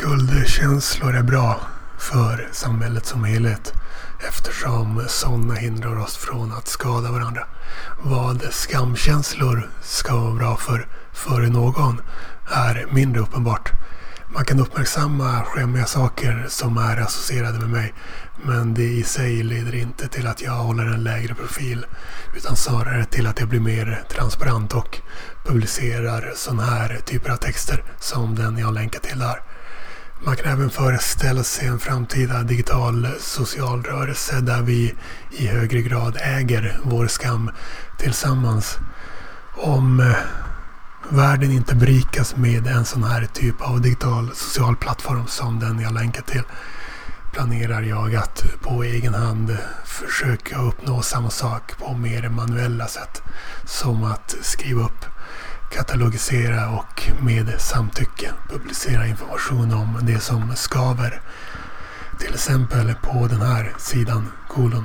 Skuldkänslor är bra för samhället som helhet eftersom sådana hindrar oss från att skada varandra. Vad skamkänslor ska vara bra för, för någon, är mindre uppenbart. Man kan uppmärksamma skämmiga saker som är associerade med mig men det i sig leder inte till att jag håller en lägre profil utan snarare till att jag blir mer transparent och publicerar sådana här typer av texter som den jag länkar till här. Man kan även föreställa sig en framtida digital social rörelse där vi i högre grad äger vår skam tillsammans. Om eh, världen inte berikas med en sån här typ av digital social plattform som den jag länkar till planerar jag att på egen hand försöka uppnå samma sak på mer manuella sätt. Som att skriva upp katalogisera och med samtycke publicera information om det som skaver. Till exempel på den här sidan kolon